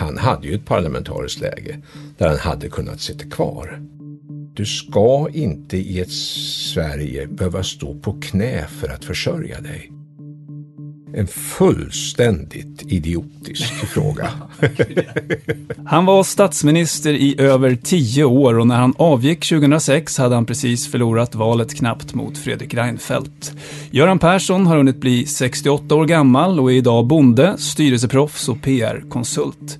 Han hade ju ett parlamentariskt läge där han hade kunnat sitta kvar. Du ska inte i ett Sverige behöva stå på knä för att försörja dig. En fullständigt idiotisk fråga. Han var statsminister i över tio år och när han avgick 2006 hade han precis förlorat valet knappt mot Fredrik Reinfeldt. Göran Persson har hunnit bli 68 år gammal och är idag bonde, styrelseproffs och PR-konsult.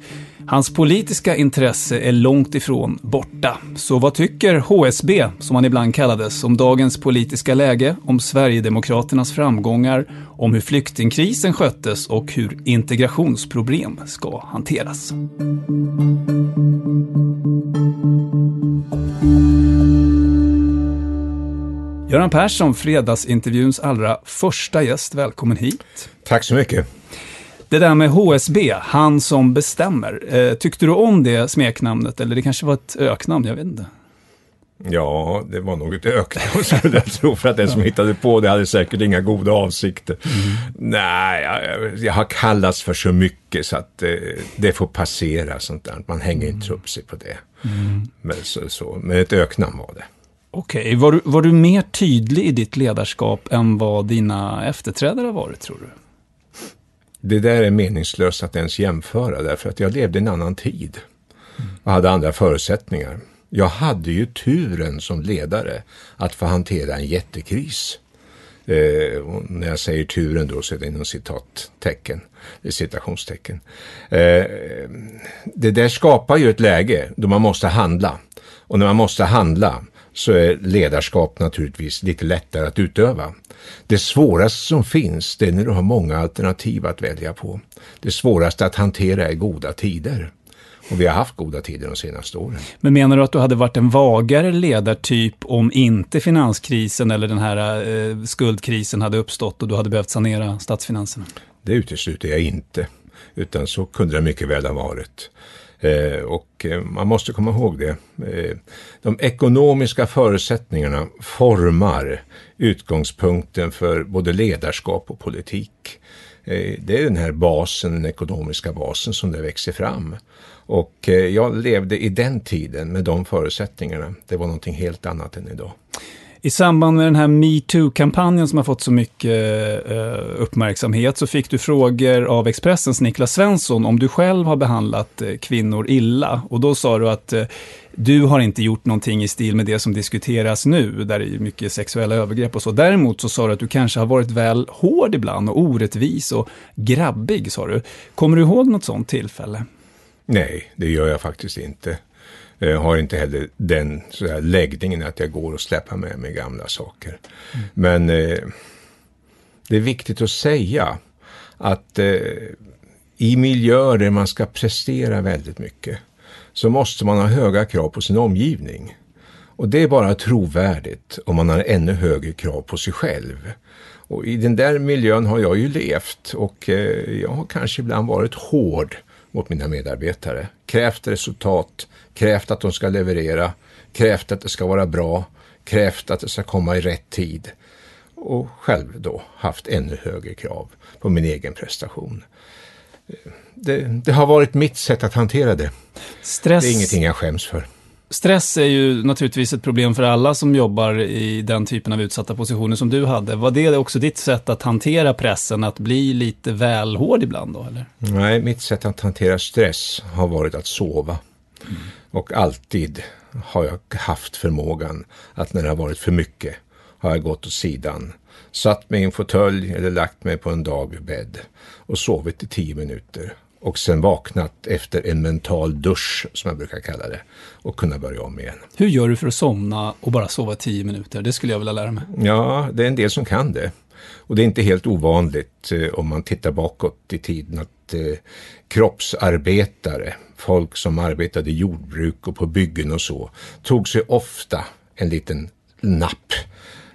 Hans politiska intresse är långt ifrån borta. Så vad tycker HSB, som han ibland kallades, om dagens politiska läge, om Sverigedemokraternas framgångar, om hur flyktingkrisen sköttes och hur integrationsproblem ska hanteras? Göran Persson, fredagsintervjuns allra första gäst. Välkommen hit. Tack så mycket. Det där med HSB, han som bestämmer. Eh, tyckte du om det smeknamnet? Eller det kanske var ett öknamn, jag vet inte. Ja, det var nog ett öknamn skulle jag tro. För att den som hittade på det hade säkert inga goda avsikter. Mm. Nej, jag, jag, har kallats för så mycket så att eh, det får passera sånt där. Man hänger mm. inte upp sig på det. Mm. Men, så, så, men ett öknamn var det. Okej, okay. var, du, var du mer tydlig i ditt ledarskap än vad dina efterträdare har varit, tror du? Det där är meningslöst att ens jämföra därför att jag levde i en annan tid och hade andra förutsättningar. Jag hade ju turen som ledare att få hantera en jättekris. Eh, när jag säger turen då så är det inom citattecken, citationstecken. Eh, det där skapar ju ett läge då man måste handla. Och när man måste handla så är ledarskap naturligtvis lite lättare att utöva. Det svåraste som finns det är när du har många alternativ att välja på. Det svåraste att hantera är goda tider. Och vi har haft goda tider de senaste åren. Men menar du att du hade varit en vagare ledartyp om inte finanskrisen eller den här eh, skuldkrisen hade uppstått och du hade behövt sanera statsfinanserna? Det utesluter jag inte. Utan så kunde det mycket väl ha varit. Eh, och eh, man måste komma ihåg det. Eh, de ekonomiska förutsättningarna formar utgångspunkten för både ledarskap och politik. Eh, det är den här basen, den ekonomiska basen som det växer fram. Och eh, jag levde i den tiden med de förutsättningarna. Det var någonting helt annat än idag. I samband med den här metoo-kampanjen som har fått så mycket eh, uppmärksamhet så fick du frågor av Expressens Niklas Svensson om du själv har behandlat eh, kvinnor illa. Och då sa du att eh, du har inte gjort någonting i stil med det som diskuteras nu, där det är mycket sexuella övergrepp och så. Däremot så sa du att du kanske har varit väl hård ibland och orättvis och grabbig, sa du. Kommer du ihåg något sånt tillfälle? Nej, det gör jag faktiskt inte. Jag har inte heller den sådär, läggningen att jag går och släpper med mig gamla saker. Mm. Men eh, det är viktigt att säga att eh, i miljöer där man ska prestera väldigt mycket så måste man ha höga krav på sin omgivning. Och det är bara trovärdigt om man har ännu högre krav på sig själv. Och i den där miljön har jag ju levt och eh, jag har kanske ibland varit hård mot mina medarbetare. Krävt resultat, krävt att de ska leverera, krävt att det ska vara bra, krävt att det ska komma i rätt tid. Och själv då haft ännu högre krav på min egen prestation. Det, det har varit mitt sätt att hantera det. Stress... Det är ingenting jag skäms för. Stress är ju naturligtvis ett problem för alla som jobbar i den typen av utsatta positioner som du hade. Var det också ditt sätt att hantera pressen, att bli lite väl hård ibland då? Eller? Nej, mitt sätt att hantera stress har varit att sova. Mm. Och alltid har jag haft förmågan att när det har varit för mycket har jag gått åt sidan, satt mig i en fåtölj eller lagt mig på en dagbädd och sovit i tio minuter och sen vaknat efter en mental dusch, som jag brukar kalla det, och kunna börja om igen. Hur gör du för att somna och bara sova tio minuter? Det skulle jag vilja lära mig. Ja, det är en del som kan det. Och det är inte helt ovanligt eh, om man tittar bakåt i tiden att eh, kroppsarbetare, folk som arbetade i jordbruk och på byggen och så, tog sig ofta en liten napp.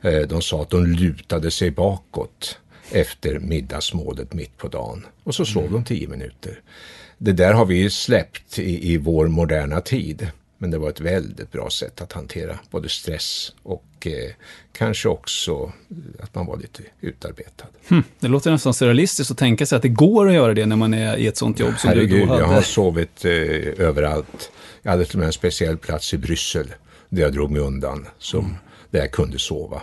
Eh, de sa att de lutade sig bakåt efter middagsmålet mitt på dagen. Och så sov mm. de tio minuter. Det där har vi ju släppt i, i vår moderna tid. Men det var ett väldigt bra sätt att hantera både stress och eh, kanske också att man var lite utarbetad. Hmm, det låter nästan surrealistiskt att tänka sig att det går att göra det när man är i ett sånt jobb som Herregud, du då hade. jag har sovit eh, överallt. Jag hade till och med en speciell plats i Bryssel där jag drog mig undan, som, mm. där jag kunde sova.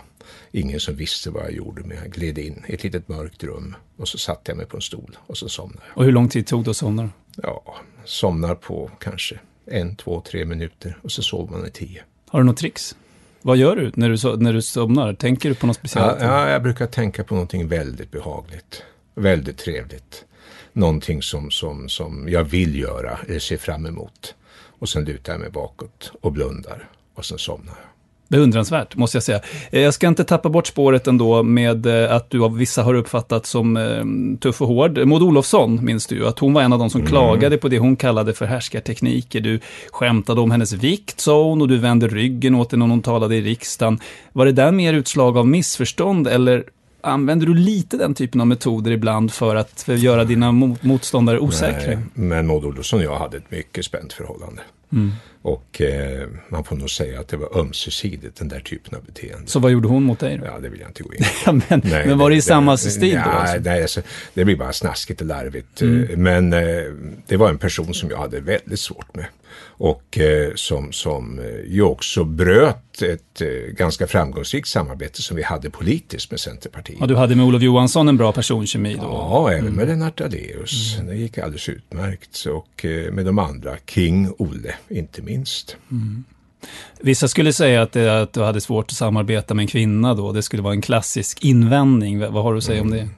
Ingen som visste vad jag gjorde, men jag gled in i ett litet mörkt rum och så satte jag mig på en stol och så somnade jag. Och hur lång tid tog det att somna? Ja, somnar på kanske en, två, tre minuter och så sover man i tio. Har du något tricks? Vad gör du när du, när du somnar? Tänker du på något speciellt? Ja, ja, jag brukar tänka på någonting väldigt behagligt. Väldigt trevligt. Någonting som, som, som jag vill göra eller ser fram emot. Och sen lutar jag mig bakåt och blundar och sen somnar jag. Beundransvärt, måste jag säga. Eh, jag ska inte tappa bort spåret ändå med eh, att du av vissa har uppfattat som eh, tuff och hård. Maud Olofsson minns du ju, att hon var en av de som mm. klagade på det hon kallade för härskartekniker. Du skämtade om hennes vikt, sa hon, och du vände ryggen åt henne när hon talade i riksdagen. Var det där mer utslag av missförstånd, eller använder du lite den typen av metoder ibland för att göra dina motståndare osäkra? Nej, men Maud Olofsson och jag hade ett mycket spänt förhållande. Mm. Och eh, man får nog säga att det var ömsesidigt, den där typen av beteende. Så vad gjorde hon mot dig då? Ja, det vill jag inte gå in på. men, nej, men var det i samma stil då? Alltså? Nej, alltså, det blir bara snaskigt och larvigt. Mm. Men eh, det var en person som jag hade väldigt svårt med och eh, som, som eh, ju också bröt ett eh, ganska framgångsrikt samarbete som vi hade politiskt med Centerpartiet. Ja, du hade med Olof Johansson en bra personkemi då? Ja, även mm. med Lennart Daléus. Mm. Det gick alldeles utmärkt. Och med de andra, King, Olle, inte minst. Mm. Vissa skulle säga att, det, att, du hade svårt att samarbeta med en kvinna då. Det skulle vara en klassisk invändning. Vad har du att säga om det?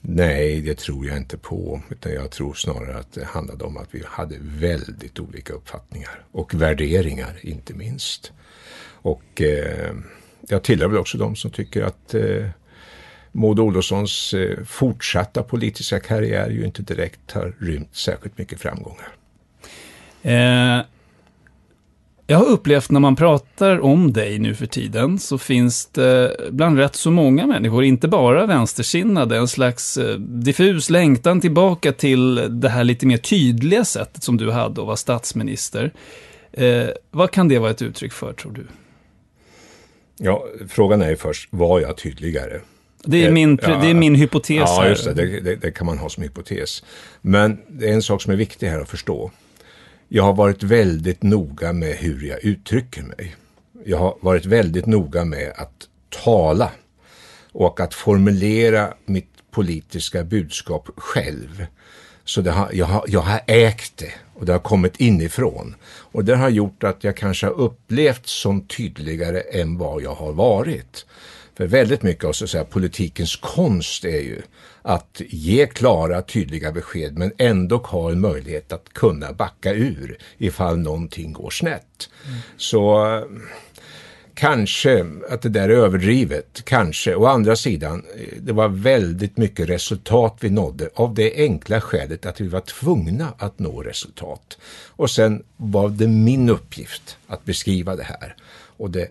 Nej, det tror jag inte på. Utan jag tror snarare att det handlade om att vi hade väldigt olika uppfattningar. Och värderingar, inte minst. Och eh, jag tillhör väl också de som tycker att eh, Maud Olofssons eh, fortsatta politiska karriär ju inte direkt har rymt särskilt mycket framgångar. Eh, jag har upplevt när man pratar om dig nu för tiden så finns det bland rätt så många människor, inte bara vänstersinnade, en slags eh, diffus längtan tillbaka till det här lite mer tydliga sättet som du hade att vara statsminister. Eh, vad kan det vara ett uttryck för, tror du? Ja, frågan är ju först, var jag tydligare? Det är min, ja, det är min hypotes Ja, just det. Det, det. det kan man ha som hypotes. Men det är en sak som är viktig här att förstå. Jag har varit väldigt noga med hur jag uttrycker mig. Jag har varit väldigt noga med att tala och att formulera mitt politiska budskap själv. Så det har, jag, har, jag har ägt det och det har kommit inifrån. Och det har gjort att jag kanske har upplevt som tydligare än vad jag har varit. För väldigt mycket av så att säga, politikens konst är ju att ge klara, tydliga besked men ändå ha en möjlighet att kunna backa ur ifall någonting går snett. Mm. Så eh, kanske att det där är överdrivet, kanske. Å andra sidan, eh, det var väldigt mycket resultat vi nådde av det enkla skälet att vi var tvungna att nå resultat. Och sen var det min uppgift att beskriva det här. Och det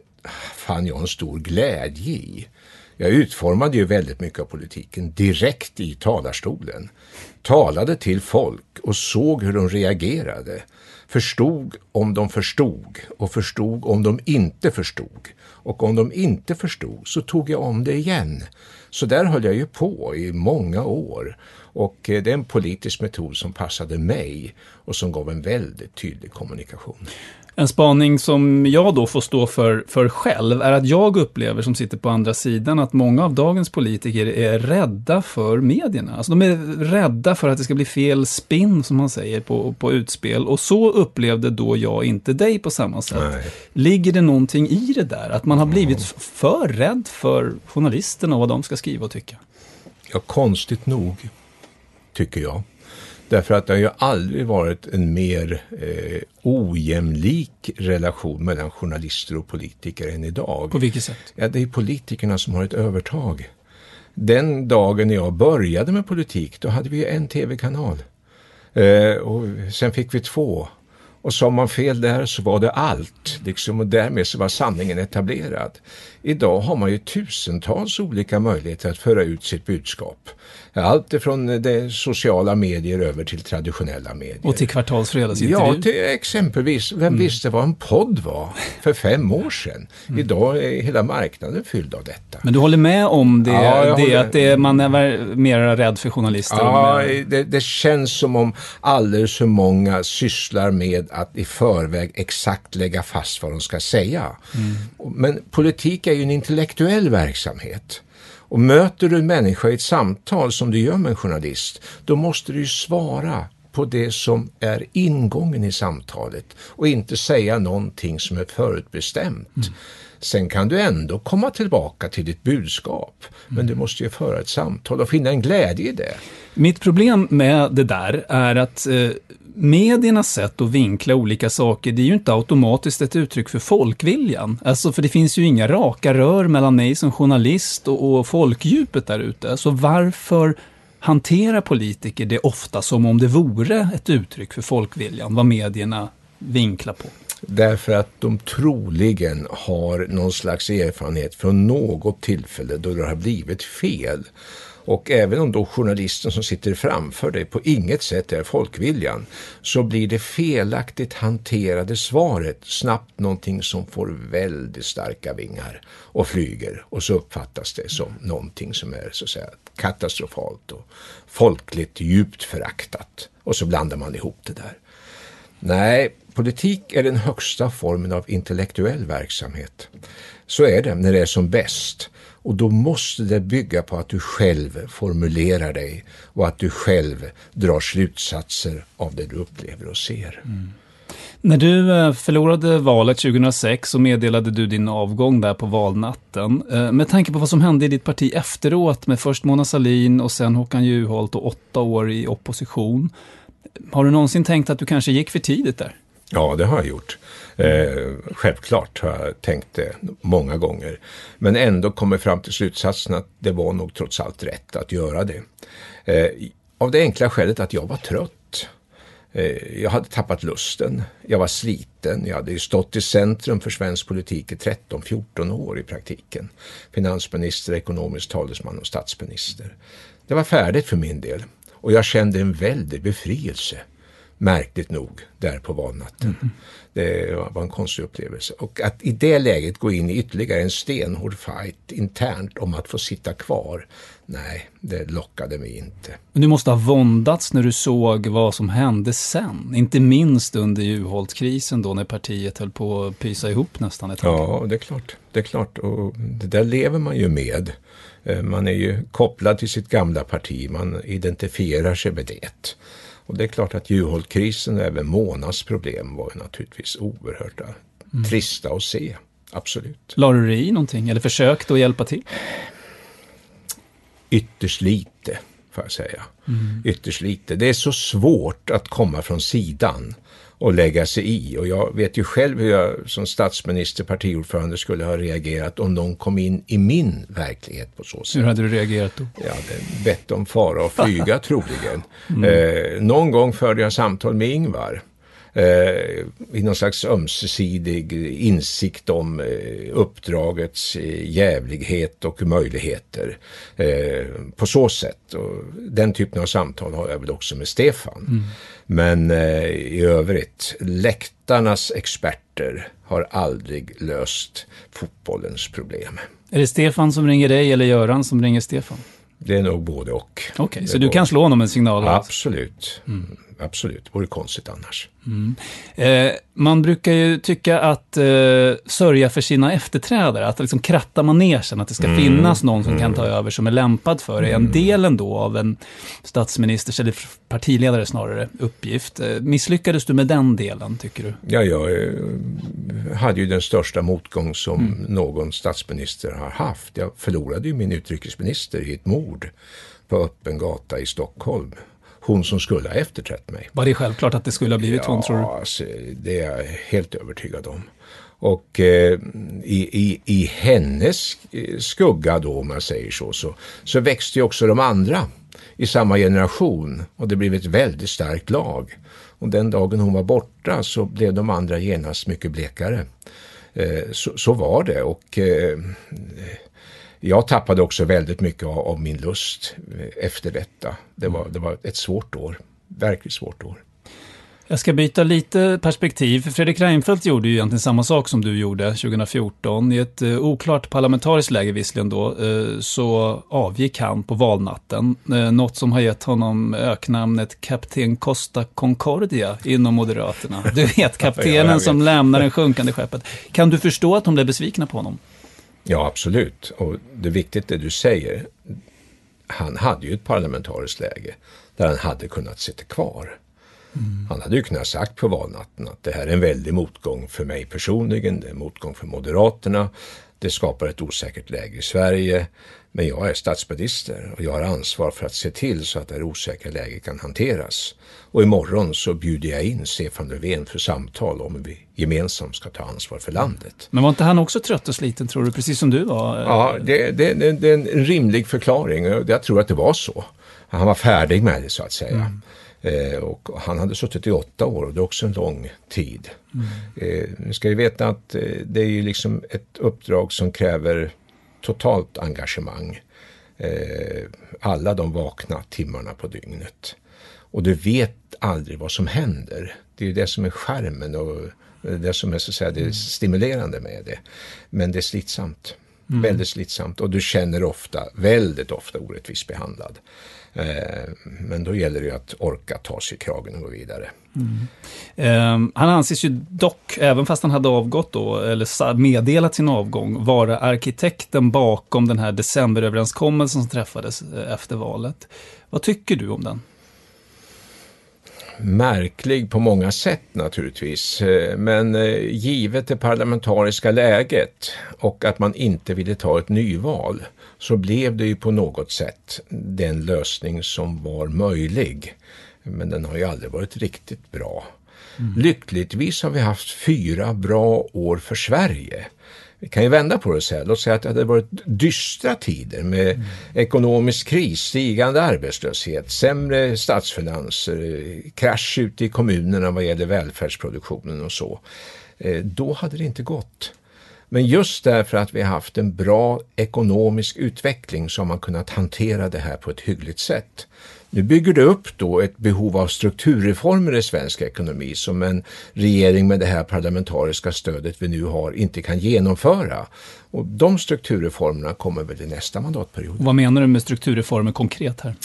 fann jag en stor glädje i. Jag utformade ju väldigt mycket av politiken direkt i talarstolen. Talade till folk och såg hur de reagerade. Förstod om de förstod och förstod om de inte förstod. Och om de inte förstod så tog jag om det igen. Så där höll jag ju på i många år. Och eh, det är en politisk metod som passade mig och som gav en väldigt tydlig kommunikation. En spaning som jag då får stå för, för själv är att jag upplever, som sitter på andra sidan, att många av dagens politiker är rädda för medierna. Alltså de är rädda för att det ska bli fel spin, som man säger, på, på utspel. Och så upplevde då jag inte dig på samma sätt. Nej. Ligger det någonting i det där? Att man har blivit för rädd för journalisterna och vad de ska skriva och tycka? Ja, konstigt nog, tycker jag. Därför att det har ju aldrig varit en mer eh, ojämlik relation mellan journalister och politiker än idag. På vilket sätt? Ja, det är politikerna som har ett övertag. Den dagen när jag började med politik, då hade vi ju en tv-kanal. Eh, och sen fick vi två. Och sa man fel där så var det allt. Liksom, och därmed så var sanningen etablerad. Idag har man ju tusentals olika möjligheter att föra ut sitt budskap. Allt ifrån det sociala medier över till traditionella medier. Och till kvartalsfredagsintervju? Ja, till exempelvis. Vem Mm. visste vad en podd var för fem år sedan? Mm. Idag är hela marknaden fylld av detta. Men du håller med om det, Ja, det håller- att det, man är mer rädd för journalister? Ja, det, det känns som om alldeles för många sysslar med att i förväg exakt lägga fast vad de ska säga. Men politik är ju en intellektuell verksamhet. Och möter du en människa i ett samtal som du gör med en journalist, då måste du ju svara på det som är ingången i samtalet och inte säga någonting som är förutbestämt. Sen kan du ändå komma tillbaka till ditt budskap, men du måste ju föra ett samtal och finna en glädje i det. Mitt problem med det där är att eh, mediernas sätt att vinkla olika saker, det är ju inte automatiskt ett uttryck för folkviljan. Alltså, för det finns ju inga raka rör mellan mig som journalist och, och folkdjupet där ute. Så varför hanterar politiker det ofta som om det vore ett uttryck för folkviljan, vad medierna vinklar på? Därför att de troligen har någon slags erfarenhet från något tillfälle då det har blivit fel. Och även om då journalisten som sitter framför dig på inget sätt är folkviljan så blir det felaktigt hanterade svaret snabbt någonting som får väldigt starka vingar och flyger och så uppfattas det som någonting som är så att säga katastrofalt och folkligt djupt föraktat. Och så blandar man ihop det där. Nej, politik är den högsta formen av intellektuell verksamhet. Så är det när det är som bäst. Och då måste det bygga på att du själv formulerar dig och att du själv drar slutsatser av det du upplever och ser. Mm. När du eh, förlorade valet 2006 så meddelade du din avgång där på valnatten. Eh, med tanke på vad som hände i ditt parti efteråt med först Mona Sahlin och sen Håkan Juholt och åtta år i opposition. Har du någonsin tänkt att du kanske gick för tidigt där? Ja, det har jag gjort. Eh, självklart har jag tänkt det många gånger. Men ändå kommit fram till slutsatsen att det var nog trots allt rätt att göra det. Eh, av det enkla skälet att jag var trött. Eh, jag hade tappat lusten. Jag var sliten. Jag hade ju stått i centrum för svensk politik i 13-14 år i praktiken. Finansminister, ekonomisk talesman och statsminister. Det var färdigt för min del. Och jag kände en väldig befrielse märkligt nog, där på valnatten. Det var en konstig upplevelse. Och att i det läget gå in i ytterligare en stenhård fight internt om att få sitta kvar, nej, det lockade mig inte. Men du måste ha våndats när du såg vad som hände sen. Inte minst under Juholtkrisen då när partiet höll på att pysa ihop nästan ett tag. Ja, det är klart. Det är klart. Och det där lever man ju med. Eh, Man är ju kopplad till sitt gamla parti. Man identifierar sig med det. Och det är klart att Juholtkrisen och även Monas problem var ju naturligtvis oerhört eh, trista att se. Absolut. La du dig i någonting eller försökte att hjälpa till? Ytterst lite, får jag säga. Ytterst lite. Det är så svårt att komma från sidan och lägga sig i. Och jag vet ju själv hur jag som statsminister, partiordförande skulle ha reagerat om någon kom in i min verkliget på så sätt. Hur hade du reagerat då? Jag hade bett om fara och flyga troligen. Eh, någon gång förde jag samtal med Ingvar. Eh, I någon slags ömsesidig insikt om eh, uppdragets eh, jävlighet och möjligheter. Eh, på så sätt. Och den typen av samtal har jag väl också med Stefan. Men eh, i övrigt, läktarnas experter har aldrig löst fotbollens problem. Är det Stefan som ringer dig eller Göran som ringer Stefan? Det är nog både och. Okej, Det så du går- kan slå honom en signal? Absolut. Absolut. Det vore konstigt annars. Mm. Eh, man brukar ju tycka att eh, sörja för sina efterträdare, att liksom kratta manegen, att det ska mm. finnas någon som mm. kan ta över som är lämpad för det, är en mm. del ändå av en statsministers, eller partiledare snarare, uppgift. Eh, misslyckades du med den delen, tycker du? Ja, jag eh, hade ju den största motgång som mm. någon statsminister har haft. Jag förlorade ju min utrikesminister i ett mord på öppen gata i Stockholm hon som skulle ha efterträtt mig. Var det självklart att det skulle ha blivit ja, hon tror du? Alltså, det är jag helt övertygad om. Och eh, i, i, i hennes skugga då, om man säger så, så, så växte ju också de andra i samma generation och det blev ett väldigt starkt lag. Och den dagen hon var borta så blev de andra genast mycket blekare. Eh, så, så, var det och eh, jag tappade också väldigt mycket av, av, min lust eh, efter detta. Det var, det var ett svårt år, verkligt svårt år. Jag ska byta lite perspektiv, Fredrik Reinfeldt gjorde ju egentligen samma sak som du gjorde 2014. I ett uh, oklart parlamentariskt läge visserligen då, uh, så avgick han på valnatten. Något som har gett honom öknamnet Kapten Costa Concordia inom Moderaterna. Du vet, kaptenen ja, som lämnar den sjunkande skeppet. Kan du förstå att de blev besvikna på honom? Ja, absolut. Och det är viktigt det du säger. Han hade ju ett parlamentariskt läge där han hade kunnat sitta kvar. Mm. Han hade ju kunnat sagt på valnatten att det här är en väldig motgång för mig personligen, det är en motgång för Moderaterna, det skapar ett osäkert läge i Sverige. Men jag är statsminister och jag har ansvar för att se till så att det här osäkra läget kan hanteras. Och imorgon så bjuder jag in Stefan Löfven för samtal om hur vi gemensamt ska ta ansvar för landet. Men var inte han också trött och sliten tror du, precis som du var? Ja, det, det, det, det är en rimlig förklaring. Jag tror att det var så. Han var färdig med det så att säga. Mm. Eh, och han hade suttit i åtta år och det är också en lång tid. Mm. Eh, nu ska vi veta att eh, det är ju liksom ett uppdrag som kräver totalt engagemang. Eh, alla de vakna timmarna på dygnet. Och du vet aldrig vad som händer. Det är ju det som är skärmen och det som är så att säga, det stimulerande med det. Men det är slitsamt. Mm. Väldigt slitsamt och du känner ofta, väldigt ofta orättvist behandlad. Eh, men då gäller det ju att orka ta sig i kragen och gå vidare. Mm. Um, han anses ju dock, även fast han hade avgått då, eller meddelat sin avgång, vara arkitekten bakom den här decemberöverenskommelsen som träffades eh, efter valet. Vad tycker du om den? Märklig på många sätt naturligtvis. Eh, men givet det parlamentariska läget och att man inte ville ta ett nyval så blev det ju på något sätt den lösning som var möjlig. Men den har ju aldrig varit riktigt bra. Mm. Lyckligtvis har vi haft fyra bra år för Sverige. Vi kan ju vända på det och säga, låt säga att det hade varit dystra tider med mm. ekonomisk kris, stigande arbetslöshet, sämre statsfinanser, krasch ute i kommunerna vad gäller välfärdsproduktionen och så. Eh, då hade det inte gått. Men just därför att vi har haft en bra ekonomisk utveckling så har man kunnat hantera det här på ett hyggligt sätt. Nu bygger det upp då ett behov av strukturreformer i svensk ekonomi som en regering med det här parlamentariska stödet vi nu har inte kan genomföra. Och de strukturreformerna kommer väl i nästa mandatperiod. Vad menar du med strukturreformer konkret här?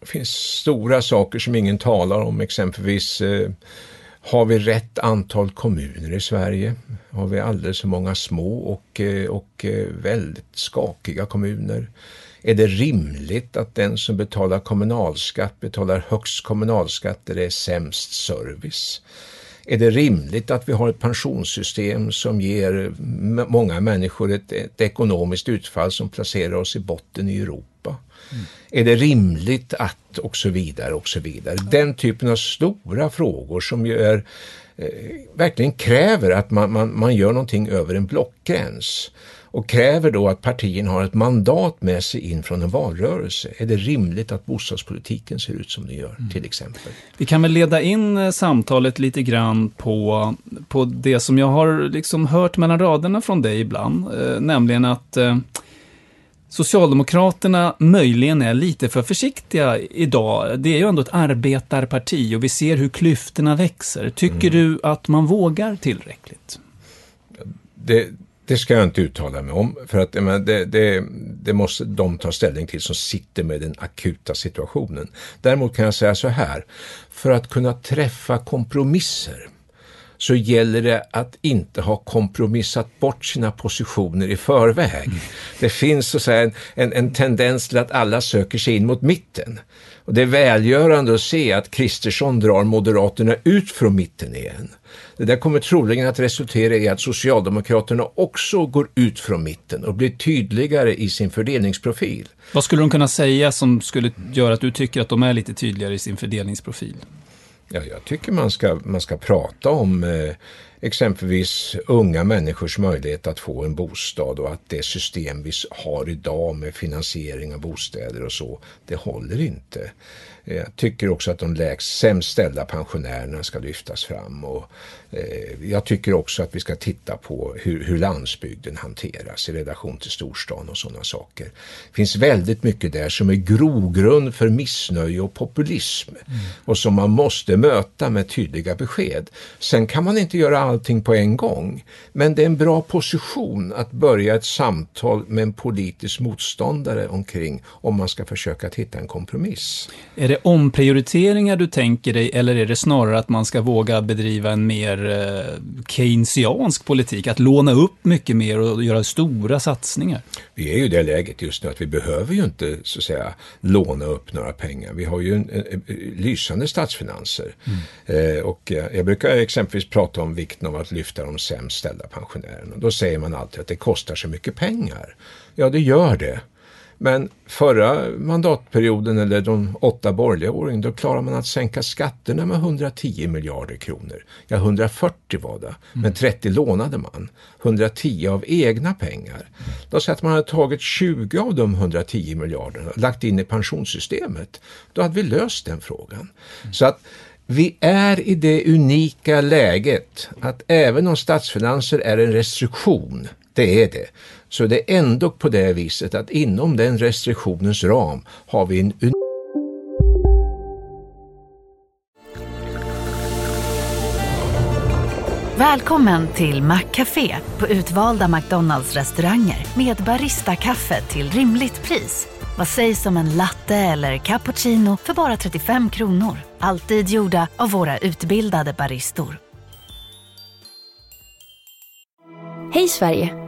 Det finns stora saker som ingen talar om, exempelvis eh, har vi rätt antal kommuner i Sverige? Har vi alldeles för många små och, eh, och eh, väldigt skakiga kommuner? Är det rimligt att den som betalar kommunalskatt betalar högst kommunalskatt där det är sämst service? Är det rimligt att vi har ett pensionssystem som ger många människor ett, ett ekonomiskt utfall som placerar oss i botten i Europa? Mm. Är det rimligt att och så vidare och så vidare. Den typen av stora frågor som ju är, eh, verkligen kräver att man, man, man gör någonting över en blockgräns och kräver då att partierna har ett mandat med sig in från en valrörelse. Är det rimligt att bostadspolitiken ser ut som den gör mm. till exempel? Vi kan väl leda in eh, samtalet lite grann på, på det som jag har liksom hört mellan raderna från dig ibland, eh, nämligen att eh, Socialdemokraterna möjligen är lite för försiktiga idag. Det är ju ändå ett arbetarparti och vi ser hur klyftorna växer. Tycker mm. du att man vågar tillräckligt? Det, Det ska jag inte uttala mig om, för att men, det, det, det, måste de ta ställning till som sitter med den akuta situationen. Däremot kan jag säga så här, för att kunna träffa kompromisser så gäller det att inte ha kompromissat bort sina positioner i förväg. Det finns så en, en, en tendens till att alla söker sig in mot mitten. Och det är välgörande att se att Kristersson drar Moderaterna ut från mitten igen. Det där kommer troligen att resultera i att Socialdemokraterna också går ut från mitten och blir tydligare i sin fördelningsprofil. Vad skulle de kunna säga som skulle göra att du tycker att de är lite tydligare i sin fördelningsprofil? Ja, jag tycker man ska, man ska prata om eh, exempelvis unga människors möjlighet att få en bostad och att det system vi har idag med finansiering av bostäder och så, det håller inte. Eh, jag tycker också att de lägst sämst ställda pensionärerna ska lyftas fram och eh, jag tycker också att vi ska titta på hur, hur landsbygden hanteras i relation till storstan och sådana saker. Det finns väldigt mycket där som är grogrund för missnöje och populism mm. och som man måste möta med tydliga besked. Sen kan man inte göra allting på en gång, men det är en bra position att börja ett samtal med en politisk motståndare omkring om man ska försöka att hitta en kompromiss. Är det omprioriteringar du tänker dig eller är det snarare att man ska våga bedriva en mer eh, keynesiansk politik? Att låna upp mycket mer och göra stora satsningar? Vi är ju i det läget just nu att vi behöver ju inte så att säga låna upp några pengar. Vi har ju en, en, en lysande statsfinanser. Mm. Eh, och eh, jag brukar exempelvis prata om vikten av att lyfta de sämst ställda pensionärerna. Då säger man alltid att det kostar så mycket pengar. Ja, det gör det. Men förra mandatperioden eller de åtta borgerliga åren då klarade man att sänka skatterna med 110 miljarder kronor. Ja, 140 var det, men 30 lånade man. 110 av egna pengar. Då säger att man hade tagit 20 av de 110 miljarderna och lagt in i pensionssystemet. Då hade vi löst den frågan. Så att vi är i det unika läget att även om statsfinanser är en restriktion, det är det, så det är ändå på det viset att inom den restriktionens ram har vi en Välkommen till Maccafé på utvalda McDonalds restauranger med Baristakaffe till rimligt pris. Vad sägs om en latte eller cappuccino för bara 35 kronor? Alltid gjorda av våra utbildade baristor. Hej Sverige!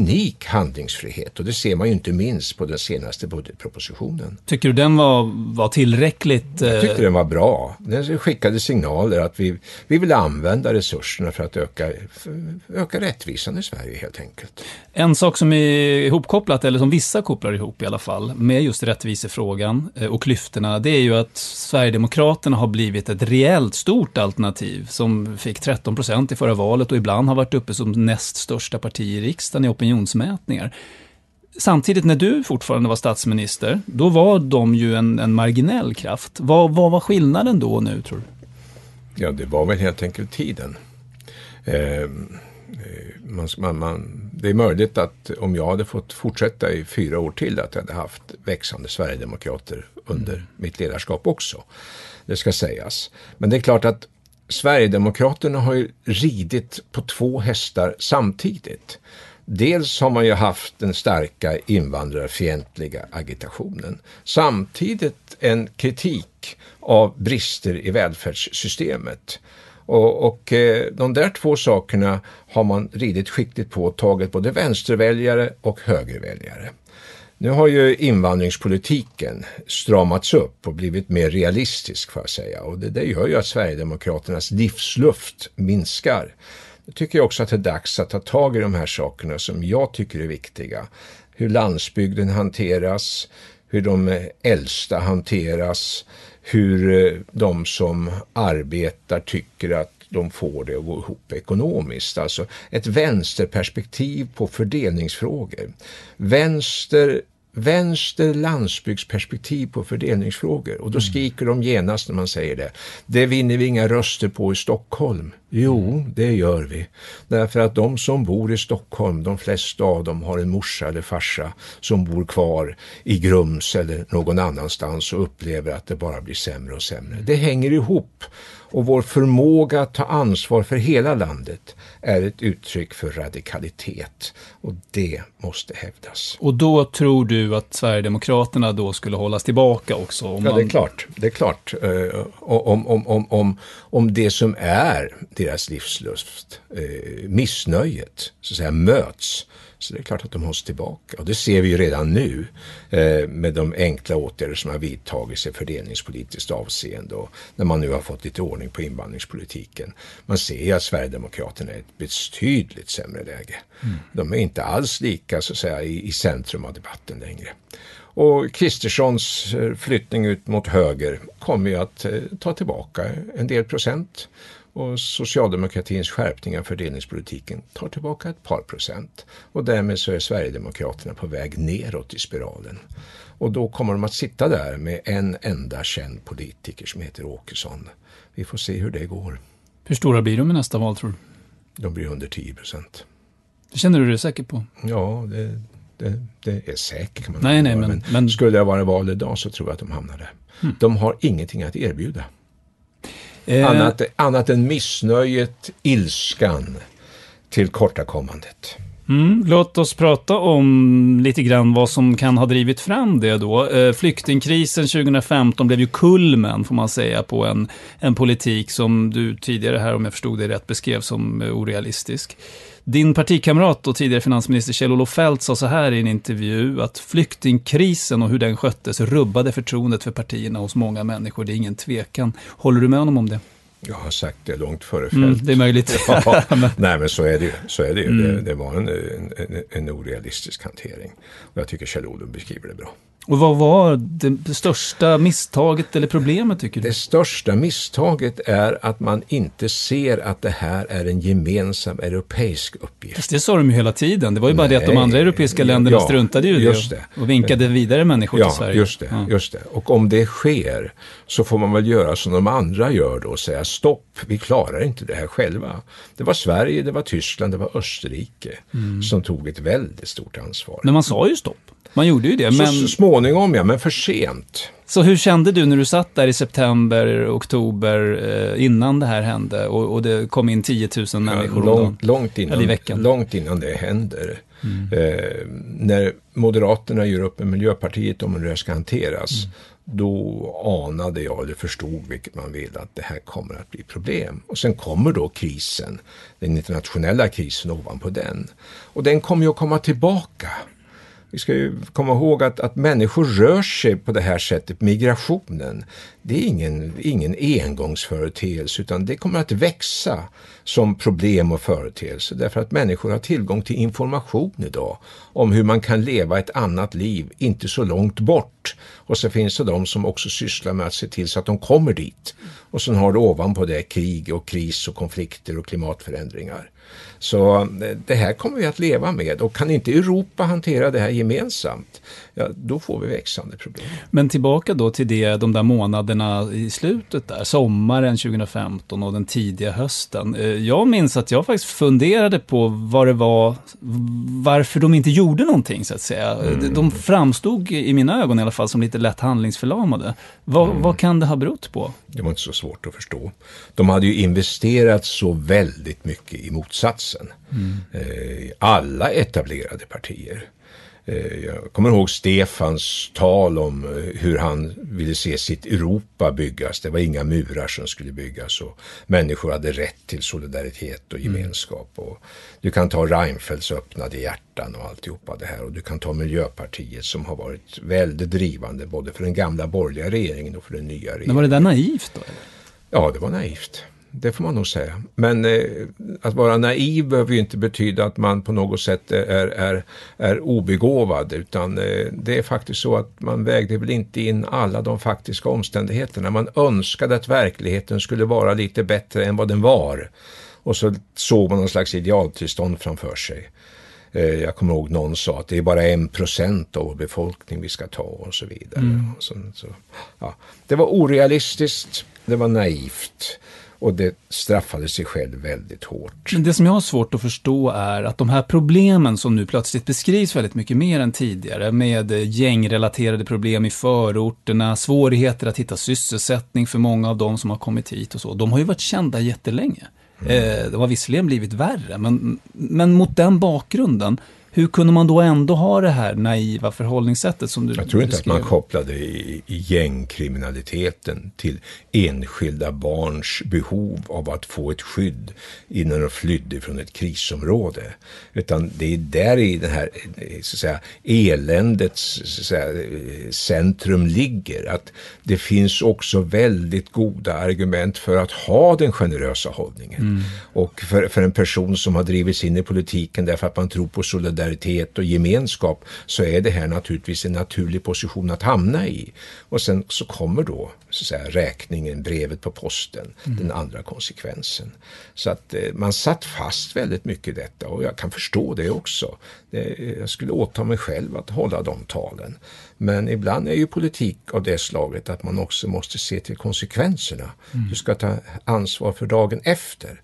Unik handlingsfrihet och det ser man ju inte minst på den senaste budgetpropositionen. Tycker du den var, var tillräckligt? Jag tyckte den var bra. Den skickade signaler att vi, vi vill använda resurserna för att öka, öka rättvisan i Sverige helt enkelt. En sak som är ihopkopplat, eller som vissa kopplar ihop i alla fall, med just rättvisefrågan eh, och klyftorna, det är ju att Sverigedemokraterna har blivit ett reellt stort alternativ som fick 13 procent i förra valet och ibland har varit uppe som näst största parti i riksdagen i opinionsmätningar. Samtidigt när du fortfarande var statsminister, då var de ju en, en marginell kraft. Vad, vad var skillnaden då och nu tror du? Ja, det var väl helt enkelt tiden. Eh, man, man, man, det är möjligt att om jag hade fått fortsätta i fyra år till att jag hade haft växande Sverigedemokrater under mm. mitt ledarskap också. Det ska sägas. Men det är klart att Sverigedemokraterna har ju ridit på två hästar samtidigt. Dels har man ju haft den starka invandrarfientliga agitationen. Samtidigt en kritik av brister i välfärdssystemet. Och, och eh, de där två sakerna har man ridit skickligt på och tagit både vänsterväljare och högerväljare. Nu har ju invandringspolitiken stramats upp och blivit mer realistisk får jag säga och det, det gör ju att Sverigedemokraternas livsluft minskar. Nu tycker jag också att det är dags att ta tag i de här sakerna som jag tycker är viktiga. Hur landsbygden hanteras, hur de äldsta hanteras, hur eh, de som arbetar tycker att de får det att gå ihop ekonomiskt. Alltså ett vänsterperspektiv på fördelningsfrågor. Vänster vänster landsbygdsperspektiv på fördelningsfrågor. Och då mm. skriker de genast när man säger det. Det vinner vi inga röster på i Stockholm. Jo, det gör vi. Därför att de som bor i Stockholm, de flesta av dem har en morsa eller farsa som bor kvar i Grums eller någon annanstans och upplever att det bara blir sämre och sämre. Det hänger ihop och vår förmåga att ta ansvar för hela landet är ett uttryck för radikalitet och det måste hävdas. Och då tror du att Sverigedemokraterna då skulle hållas tillbaka också? Ja, det är klart. Det är klart. Uh, om, om, om, om, om det som är deras livslust, uh, missnöjet, så att säga, möts så det är klart att de hålls tillbaka. Och det ser vi ju redan nu eh, med de enkla åtgärder som har vidtagits i fördelningspolitiskt avseende och när man nu har fått lite ordning på invandringspolitiken. Man ser ju att Sverigedemokraterna är ett betydligt sämre läge. Mm. De är inte alls lika så att säga i, i centrum av debatten längre. Och Kristerssons eh, flyttning ut mot höger kommer ju att eh, ta tillbaka en del procent och socialdemokratins skärpning av fördelningspolitiken tar tillbaka ett par procent. Och därmed så är Sverigedemokraterna på väg neråt i spiralen. Och då kommer de att sitta där med en enda känd politiker som heter Åkesson. Vi får se hur det går. Hur stora blir de i nästa val tror du? De blir under 10 procent. Det känner du dig säker på? Ja, det, det, det är säkert kan man nej, nej, men, men, Skulle jag vara val idag så tror jag att de hamnar där. Hmm. De har ingenting att erbjuda. Eh. Annat, annat än missnöjet, ilskan, tillkortakommandet. Mm, låt oss prata om lite grann vad som kan ha drivit fram det då. Eh, flyktingkrisen 2015 blev ju kulmen, får man säga, på en, en politik som du tidigare här, om jag förstod det rätt, beskrev som eh, orealistisk. Din partikamrat och tidigare finansminister Kjell-Olof Feldt sa så här i en intervju att flyktingkrisen och hur den sköttes rubbade förtroendet för partierna hos många människor. Det är ingen tvekan. Håller du med honom om det? Jag har sagt det långt före Feldt. Mm, det är möjligt. ja, nej, men så är det ju. Så är det, ju. Mm. Det, det, var en, en, en, orealistisk hantering. Och jag tycker Kjell-Olof beskriver det bra. Och vad var det största misstaget eller problemet tycker du? Det största misstaget är att man inte ser att det här är en gemensam europeisk uppgift. Fast det sa de ju hela tiden. Det var ju bara Nej, det att de andra europeiska länderna ja, struntade ju just det. och vinkade vidare människor ja, till Sverige. Just det, ja, just det. Och om det sker så får man väl göra som de andra gör då och säga stopp, vi klarar inte det här själva. Det var Sverige, det var Tyskland, det var Österrike mm. som tog ett väldigt stort ansvar. Men man sa ju stopp. Man gjorde ju det. Så, men... Så småningom ja, men för sent. Så hur kände du när du satt där i september, oktober, eh, innan det här hände och, och, det kom in 10 000 människor ja, långt, långt, innan, i veckan? Långt innan det händer. Mm. Eh, när Moderaterna gör upp med Miljöpartiet om hur det här ska hanteras, mm. då anade jag, eller förstod vilket man vill, att det här kommer att bli problem. Och sen kommer då krisen, den internationella krisen ovanpå den. Och den kommer ju att komma tillbaka vi ska ju komma ihåg att, att människor rör sig på det här sättet, migrationen, det är ingen, ingen engångsföreteelse utan det kommer att växa som problem och företeelse därför att människor har tillgång till information idag om hur man kan leva ett annat liv, inte så långt bort. Och så finns det de som också sysslar med att se till så att de kommer dit. Och sen har du ovanpå det krig och kris och konflikter och klimatförändringar. Så eh, det här kommer vi att leva med. Och kan inte Europa hantera det här gemensamt, ja, då får vi växande problem. Men tillbaka då till det, de där månaderna i slutet där, sommaren 2015 och den tidiga hösten. Eh, jag minns att jag faktiskt funderade på vad det var, varför de inte gjorde någonting så att säga. Mm. De framstod i mina ögon i alla fall som lite lätt handlingsförlamade. Vad, mm. vad kan det ha berott på? Det var inte så svårt att förstå. De hade ju investerat så väldigt mycket i motsatsen. Mm. Eh, alla etablerade partier. Eh, jag kommer ihåg Stefans tal om eh, hur han ville se sitt Europa byggas. Det var inga murar som skulle byggas och människor hade rätt till solidaritet och mm. gemenskap. Och du kan ta Reinfeldts öppnade hjärtan och alltihopa det här och du kan ta Miljöpartiet som har varit väldigt drivande både för den gamla borgerliga regeringen och för den nya regeringen. Men var det där naivt då? Eller? Ja, det var naivt. Det får man nog säga. Men eh, att vara naiv behöver ju inte betyda att man på något sätt är, är, är obegåvad, utan eh, det är faktiskt så att man vägde väl inte in alla de faktiska omständigheterna. Man önskade att verkligheten skulle vara lite bättre än vad den var. Och så såg man någon slags idealtillstånd framför sig. Eh, jag kommer ihåg någon sa att det är bara en procent av vår befolkning vi ska ta och så vidare. Mm. Så, så, ja. Det var orealistiskt, det var naivt och det straffade sig själv väldigt hårt. Men det som jag har svårt att förstå är att de här problemen som nu plötsligt beskrivs väldigt mycket mer än tidigare med gängrelaterade problem i förorterna, svårigheter att hitta sysselsättning för många av de som har kommit hit och så, de har ju varit kända jättelänge. Eh, de har visserligen blivit värre, men, men mot den bakgrunden, hur kunde man då ändå ha det här naiva förhållningssättet som du Jag tror inte beskrev? att man kopplade i, i gängkriminaliteten till enskilda barns behov av att få ett skydd innan de flydde från ett krisområde. Utan det är där i det här så att säga, eländets så säga, centrum ligger. Att det finns också väldigt goda argument för att ha den generösa hållningen. Mm. Och för, för en person som har drivits in i politiken därför att man tror på solidaritet och gemenskap så är det här naturligtvis en naturlig position att hamna i. Och sen så kommer då så säga, räkningen, brevet på posten, Mm. den andra konsekvensen. Så att eh, man satt fast väldigt mycket i detta och jag kan förstå det också. Det, jag skulle åta mig själv att hålla de talen. Men ibland är ju politik av det slaget att man också måste se till konsekvenserna. Mm. Du ska ta ansvar för dagen efter.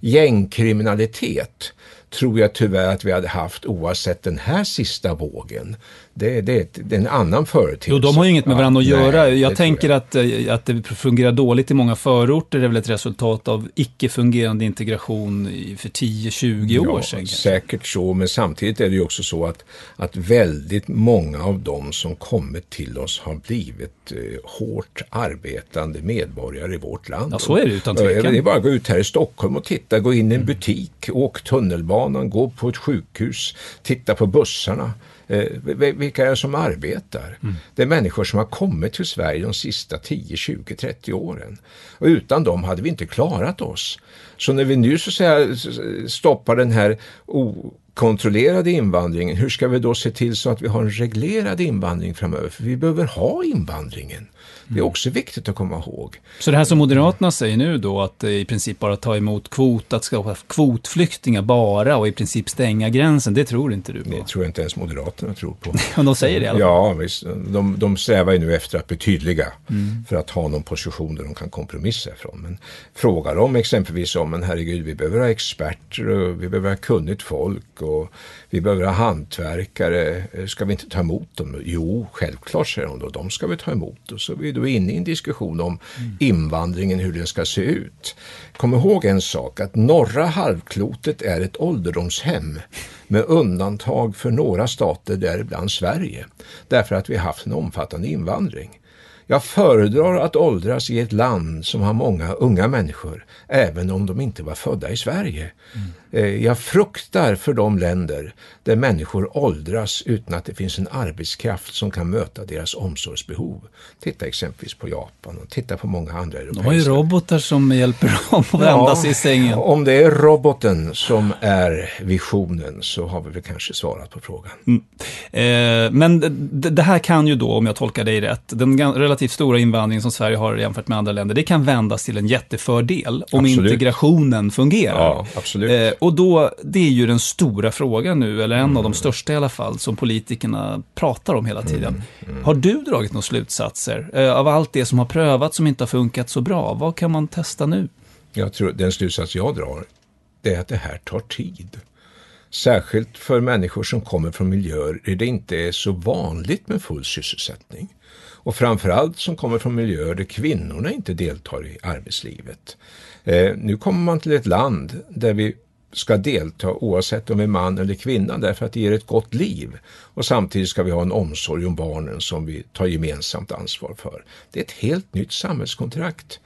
Gängkriminalitet tror jag tyvärr att vi hade haft oavsett den här sista vågen. Det, det, är ett- det är en annan företeelse. Jo, de har ju inget med Ja, varandra att nej, göra. det Jag tänker Att, eh, att det fungerar dåligt i många förorter är väl ett resultat av icke-fungerande integration för 10-20 år Ja, sedan. kanske. säkert så, men samtidigt är det ju också så att, att väldigt många av dem som kommit till oss har blivit eh, hårt arbetande medborgare i vårt land. Ja, så är det utan eh, tvekan. Det är bara att gå ut här i Stockholm och titta, gå in i en butik, åk tunnelbanan, gå på ett sjukhus, titta på bussarna. Eh, vi- vilka är det som arbetar? Mm. Det är människor som har kommit till Sverige de sista 10, 20, 30 åren. Och utan dem hade vi inte klarat oss. Så när vi nu så att säga stoppar den här okontrollerade invandringen, hur ska vi då se till så att vi har en reglerad invandring framöver? För vi behöver ha invandringen. Det är också viktigt att komma ihåg. Så det här som Moderaterna säger nu då, att i princip bara ta emot kvot, att skapa kvotflyktingar bara och i princip stänga gränsen, det tror inte du på? Det tror jag inte ens Moderaterna tror på. Men de säger det i alla fall. Ja, visst. De, de strävar ju nu efter att bli tydliga Mm. för att ha någon position där de kan kompromissa ifrån. Men frågar de exempelvis om, men herregud, vi behöver ha experter och vi behöver ha kunnigt folk och vi behöver ha hantverkare. Ska vi inte ta emot dem? Jo, självklart säger de då. De ska vi ta emot. Och så är då inne i en diskussion om Mm. invandringen, hur den ska se ut. Kom ihåg en sak, att norra halvklotet är ett ålderdomshem med undantag för några stater, däribland Sverige, därför att vi har haft en omfattande invandring. Jag föredrar att åldras i ett land som har många unga människor, även om de inte var födda i Sverige. Eh, Jag fruktar för de länder där människor åldras utan att det finns en arbetskraft som kan möta deras omsorgsbehov. Titta exempelvis på Japan och titta på många andra europeiska De har ju robotar som hjälper dem att vända sig i sängen. Om det är roboten som är visionen så har vi väl kanske svarat på frågan. Eh, men det, det här kan ju då, om jag tolkar dig rätt, den relativt stora invandringen som Sverige har jämfört med andra länder, det kan vändas till en jättefördel om Absolut. integrationen fungerar. Ja, absolut. Eh, och då, det är ju den stora frågan nu, eller en av de största i alla fall, som politikerna pratar om hela tiden. Har du dragit några slutsatser eh, av allt det som har prövats som inte har funkat så bra? Vad kan man testa nu? Jag tror den slutsats jag drar det är att det här tar tid. Särskilt för människor som kommer från miljöer där det inte är så vanligt med full sysselsättning. Och framförallt som kommer från miljöer där kvinnorna inte deltar i arbetslivet. Eh, nu kommer man till ett land där vi ska delta oavsett om vi är man eller kvinna därför att det ger ett gott liv. Och samtidigt ska vi ha en omsorg om barnen som vi tar gemensamt ansvar för. Det är ett helt nytt samhällskontrakt.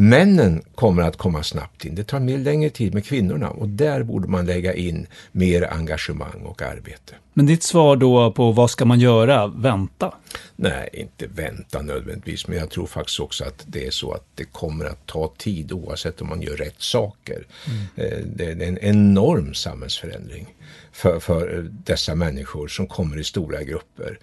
Männen kommer att komma snabbt in. Det tar mer längre tid med kvinnorna och där borde man lägga in mer engagemang och arbete. Men ditt svar då på vad ska man göra? Vänta? Nej, inte vänta nödvändigtvis, men jag tror faktiskt också att det är så att det kommer att ta tid oavsett om man gör rätt saker. Mm. Eh, det är en enorm samhällsförändring för, för dessa människor som kommer i stora grupper.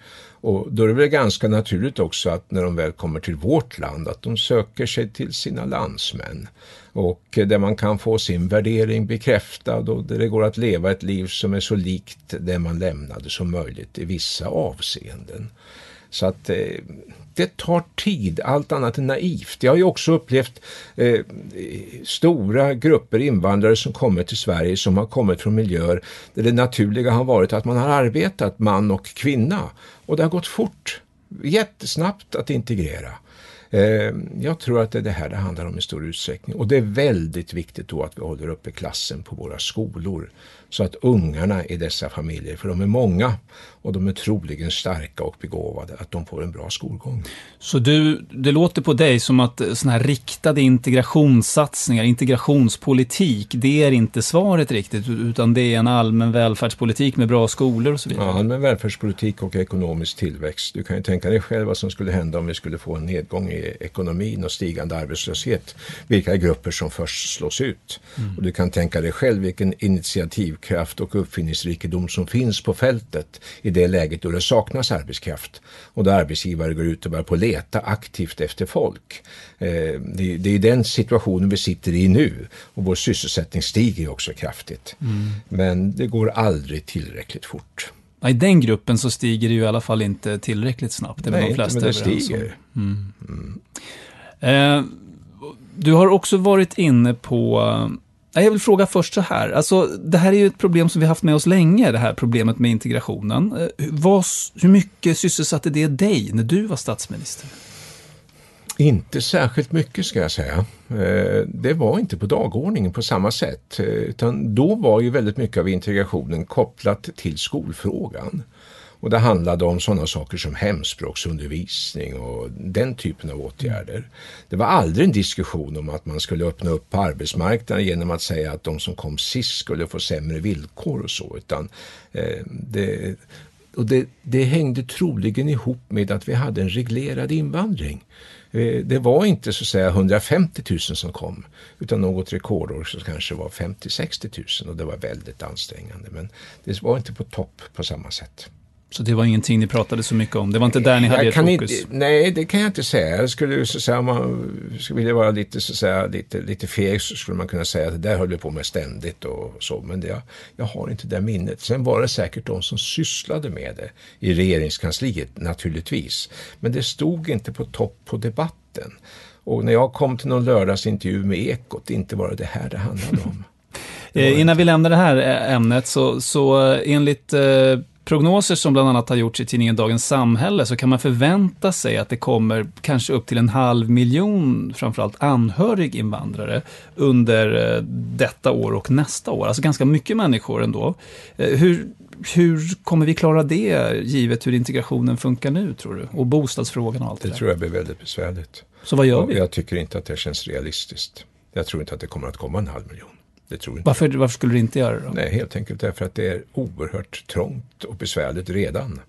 Och då är det väl ganska naturligt också att när de väl kommer till vårt land att de söker sig till sina landsmän. Och där man kan få sin värdering bekräftad och där det går att leva ett liv som är så likt det man lämnade som möjligt i vissa avseenden. Så att eh, det tar tid, allt annat är naivt. Jag har ju också upplevt eh, stora grupper invandrare som kommer till Sverige som har kommit från miljöer där det naturliga har varit att man har arbetat man och kvinna. Och det har gått fort, jättesnabbt att integrera. Eh, jag tror att det är det här det handlar om i stor utsträckning. Och det är väldigt viktigt då att vi håller uppe klassen på våra skolor så att ungarna i dessa familjer, för de är många och de är troligen starka och begåvade, att de får en bra skolgång. Så du, det låter på dig som att sådana här riktade integrationssatsningar, integrationspolitik, det är inte svaret riktigt, utan det är en allmän välfärdspolitik med bra skolor och så vidare? Ja, allmän välfärdspolitik och ekonomisk tillväxt. Du kan ju tänka dig själv vad som skulle hända om vi skulle få en nedgång i ekonomin och stigande arbetslöshet. Vilka grupper som först slås ut. Mm. Och du kan tänka dig själv vilken initiativkraft och uppfinningsrikedom som finns på fältet i det läget då det saknas arbetskraft och då arbetsgivare går ut och börjar på leta aktivt efter folk. Eh, det, är den situationen vi sitter i nu och vår sysselsättning stiger också kraftigt. Mm. Men det går aldrig tillräckligt fort. I den gruppen så stiger det ju i alla fall inte tillräckligt snabbt. Det Nej, de flesta men det stiger. Mm. Mm. Eh, du har också varit inne på jag vill fråga först så här, alltså det här är ju ett problem som vi haft med oss länge, det här problemet med integrationen. Eh, vad, hur mycket sysselsatte det dig när du var statsminister? Inte särskilt mycket ska jag säga. Eh, det var inte på dagordningen på samma sätt. Eh, utan då var ju väldigt mycket av integrationen kopplat till skolfrågan. Och det handlade om sådana saker som hemspråksundervisning och den typen av åtgärder. Det var aldrig en diskussion om att man skulle öppna upp på arbetsmarknaden genom att säga att de som kom sist skulle få sämre villkor och så. Utan, eh, det, och det, det hängde troligen ihop med att vi hade en reglerad invandring. Eh, det var inte så att säga 150 000 som kom utan något rekordår så kanske var 50-60 000 och det var väldigt ansträngande men det var inte på topp på samma sätt. Så det var ingenting ni pratade så mycket om? Det var inte där ni hade ert fokus? Inte, nej, det kan jag inte säga. Jag skulle, så säga, om man skulle vilja vara lite, så säga, lite, lite feg så skulle man kunna säga att det där höll vi på med ständigt och så. Men det, jag, jag har inte det minnet. Sen var det säkert de som sysslade med det i regeringskansliet, naturligtvis. Men det stod inte på topp på debatten. Och när jag kom till någon lördagsintervju med Ekot, inte var det det här det handlade om. Eh, innan vi lämnar det här ämnet så, så eh, enligt eh, prognoser som bland annat har gjorts i tidningen Dagens Samhälle så kan man förvänta sig att det kommer kanske upp till en halv miljon, framförallt anhöriginvandrare, under eh, detta år och nästa år. Alltså ganska mycket människor ändå. Eh, hur, hur kommer vi klara det, givet hur integrationen funkar nu, tror du? Och bostadsfrågan och allt det, det tror jag blir väldigt besvärligt. Så vad gör vi? Jag tycker inte att det känns realistiskt. Jag tror inte att det kommer att komma en halv miljon. Det tror inte varför, varför skulle du inte göra det då? Nej, helt enkelt därför att det är oerhört trångt och besvärligt redan.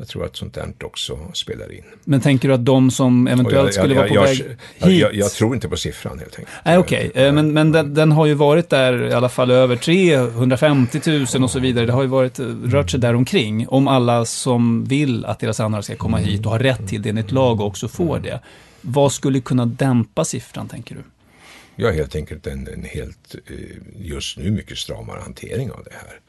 Jag tror att sånt där också spelar in. Men tänker du att de som eventuellt jag, skulle jag, vara på jag, väg hit? Jag, tror inte på siffran helt enkelt. Nej, okej. Okay. Eh, men, men den, den, har ju varit där i alla fall över 350 000 och så vidare. Det har ju varit, eh, rört sig där omkring. Om alla som vill att deras anhöriga ska komma hit och har rätt till det enligt lag också får det. Vad skulle kunna dämpa siffran, tänker du? Ja, helt enkelt en, en helt, eh, just nu mycket stramare hantering av det här.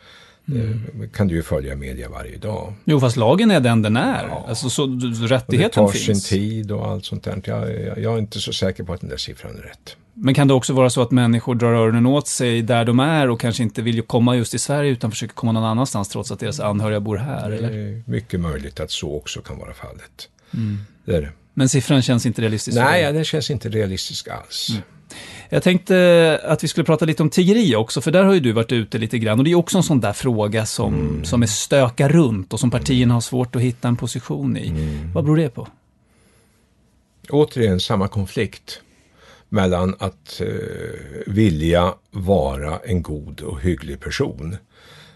Mm. Det kan du ju följa media varje dag. Jo, fast lagen är den den är. Ja. Alltså, så, rättigheten finns. Det tar sin tid och allt sånt där. Jag, jag, jag, är inte så säker på att den där siffran är rätt. Men kan det också vara så att människor drar öronen åt sig där de är och kanske inte vill komma just till Sverige utan försöker komma någon annanstans trots att deras anhöriga bor här? Det är eller? mycket möjligt att så också kan vara fallet. Mm. Det är det. Men siffran känns inte realistisk? Nej, ja, den känns inte realistisk alls. Mm. Jag tänkte att vi skulle prata lite om tiggeri också, för där har ju du varit ute lite grann. Och det är också en sån där fråga som, mm. som är stökar runt och som partierna har svårt att hitta en position i. Mm. Vad beror det på? Återigen samma konflikt mellan att eh, vilja vara en god och hygglig person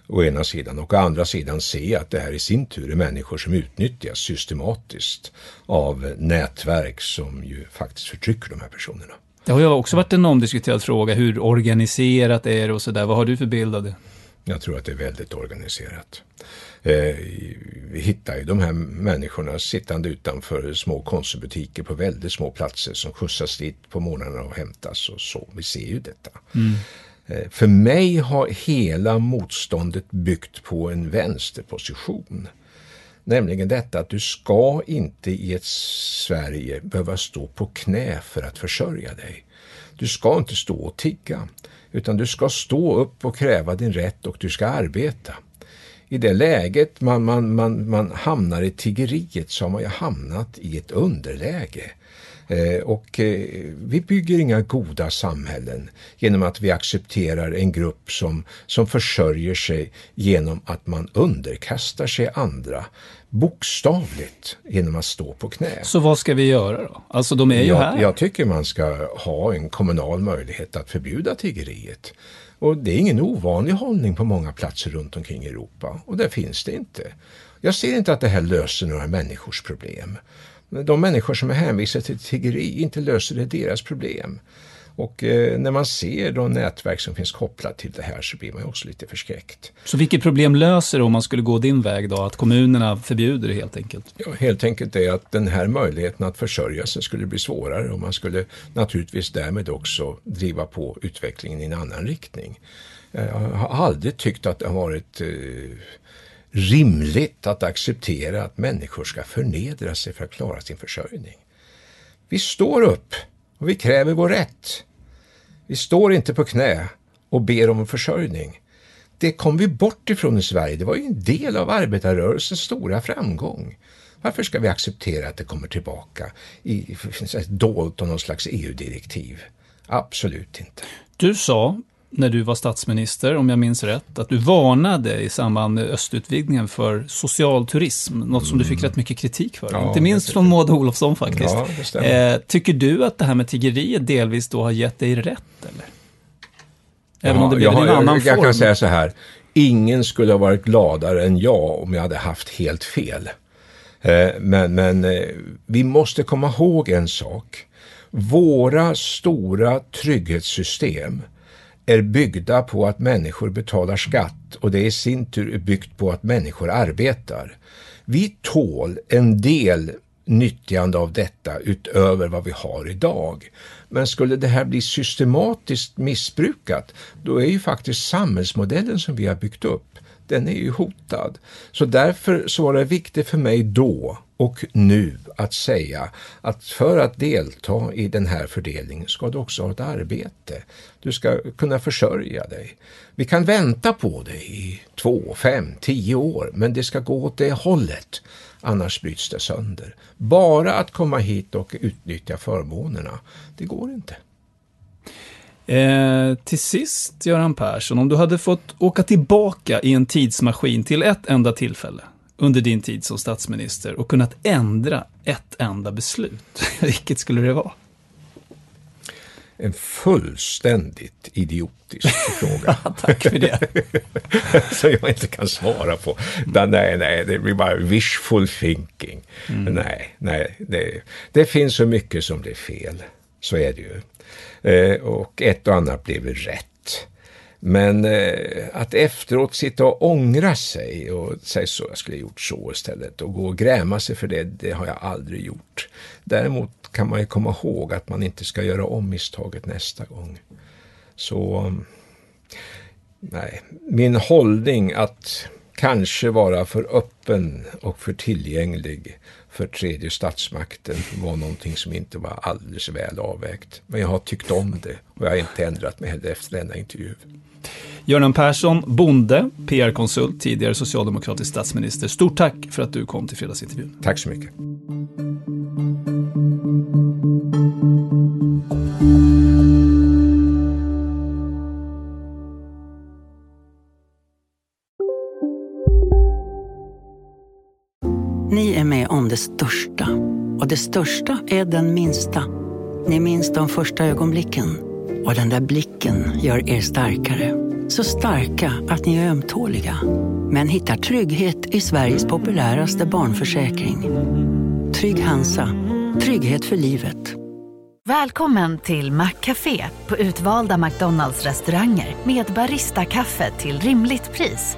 å ena sidan och å andra sidan se att det här i sin tur är människor som utnyttjas systematiskt av nätverk som ju faktiskt förtrycker de här personerna. Det har ju också varit en omdiskuterad fråga, hur organiserat är det och sådär. Vad har du för bild av det? Jag tror att det är väldigt organiserat. Eh, vi hittar ju de här människorna sittande utanför små konsumbutiker på väldigt små platser som skjutsas dit på morgnarna och hämtas och så. Vi ser ju detta. Mm. Eh, för mig har hela motståndet byggt på en vänsterposition. Nämligen detta att du ska inte i ett Sverige behöva stå på knä för att försörja dig. Du ska inte stå och tigga, utan du ska stå upp och kräva din rätt och du ska arbeta. I det läget man, man, man, man hamnar i tiggeriet så har man ju hamnat i ett underläge. Eh, och eh, vi bygger inga goda samhällen genom att vi accepterar en grupp som, som försörjer sig genom att man underkastar sig andra bokstavligt genom att stå på knä. Så vad ska vi göra då? Alltså de är ju jag, här. Jag tycker man ska ha en kommunal möjlighet att förbjuda tiggeriet. Och det är ingen ovanlig hållning på många platser runt omkring i Europa. Och där finns det inte. Jag ser inte att det här löser några människors problem de människor som är hänvisade till tiggeri, inte löser det deras problem. Och eh, när man ser de nätverk som finns kopplat till det här så blir man ju också lite förskräckt. Så vilket problem löser det om man skulle gå din väg då? Att kommunerna förbjuder det helt enkelt? Ja, helt enkelt är att den här möjligheten att försörja sig skulle bli svårare och man skulle naturligtvis därmed också driva på utvecklingen i en annan riktning. Jag har aldrig tyckt att det har varit eh, rimligt att acceptera att människor ska förnedra sig för att klara sin försörjning. Vi står upp och vi kräver vår rätt. Vi står inte på knä och ber om försörjning. Det kom vi bort ifrån i Sverige. Det var ju en del av arbetarrörelsens stora framgång. Varför ska vi acceptera att det kommer tillbaka i dolt av någon slags EU-direktiv? Absolut inte. Du sa när du var statsminister, om jag minns rätt, att du varnade i samband med östutvidgningen för social turism, något som du fick mm. rätt mycket kritik för. Ja, Inte minst från Maud Olofsson faktiskt. Ja, eh, tycker du att det här med tiggeriet delvis då har gett dig rätt, eller? Även ja, om det blev jag, en annan jag, form. Jag kan säga så här, ingen skulle ha varit gladare än jag om jag hade haft helt fel. Eh, men, men eh, vi måste komma ihåg en sak. Våra stora trygghetssystem är byggda på att människor betalar skatt och det i sin tur är byggt på att människor arbetar. Vi tål en del nyttjande av detta utöver vad vi har idag. Men skulle det här bli systematiskt missbrukat, då är ju faktiskt samhällsmodellen som vi har byggt upp, den är ju hotad. Så därför så var det viktigt för mig då och nu att säga att för att delta i den här fördelningen ska du också ha ett arbete. Du ska kunna försörja dig. Vi kan vänta på det i två, fem, tio år, men det ska gå åt det hållet. Annars bryts det sönder. Bara att komma hit och utnyttja förmånerna, det går inte. Eh, till sist, Göran Persson, om du hade fått åka tillbaka i en tidsmaskin till ett enda tillfälle, under din tid som statsminister och kunnat ändra ett enda beslut, vilket skulle det vara? En fullständigt idiotisk fråga. Tack för det. Som jag inte kan svara på. Mm. Nej, nej, det blir bara wishful thinking. Mm. Nej, nej, det, det finns så mycket som är fel. Så är det ju. Eh, och ett och annat blev rätt. Men eh, att efteråt sitta och ångra sig och säga så, jag skulle ha gjort så istället och gå och gräma sig för det, det har jag aldrig gjort. Däremot kan man ju komma ihåg att man inte ska göra om misstaget nästa gång. Så, mm, nej, min hållning att kanske vara för öppen och för tillgänglig för tredje statsmakten var någonting som inte var alldeles väl avvägt. Men jag har tyckt om det och jag har inte ändrat mig heller efter denna intervju. Göran Persson, bonde, PR-konsult, tidigare socialdemokratisk statsminister. Stort tack för att du kom till fredagsintervjun. Tack så mycket. Ni är med om det största. Och det största är den minsta. Ni minns de första ögonblicken. Och den där blicken gör er starkare. Så starka att ni är ömtåliga. Men hittar trygghet i Sveriges populäraste barnförsäkring. Trygg Hansa. Trygghet för livet. Välkommen till Maccafé på utvalda McDonalds restauranger med Baristakaffe till rimligt pris.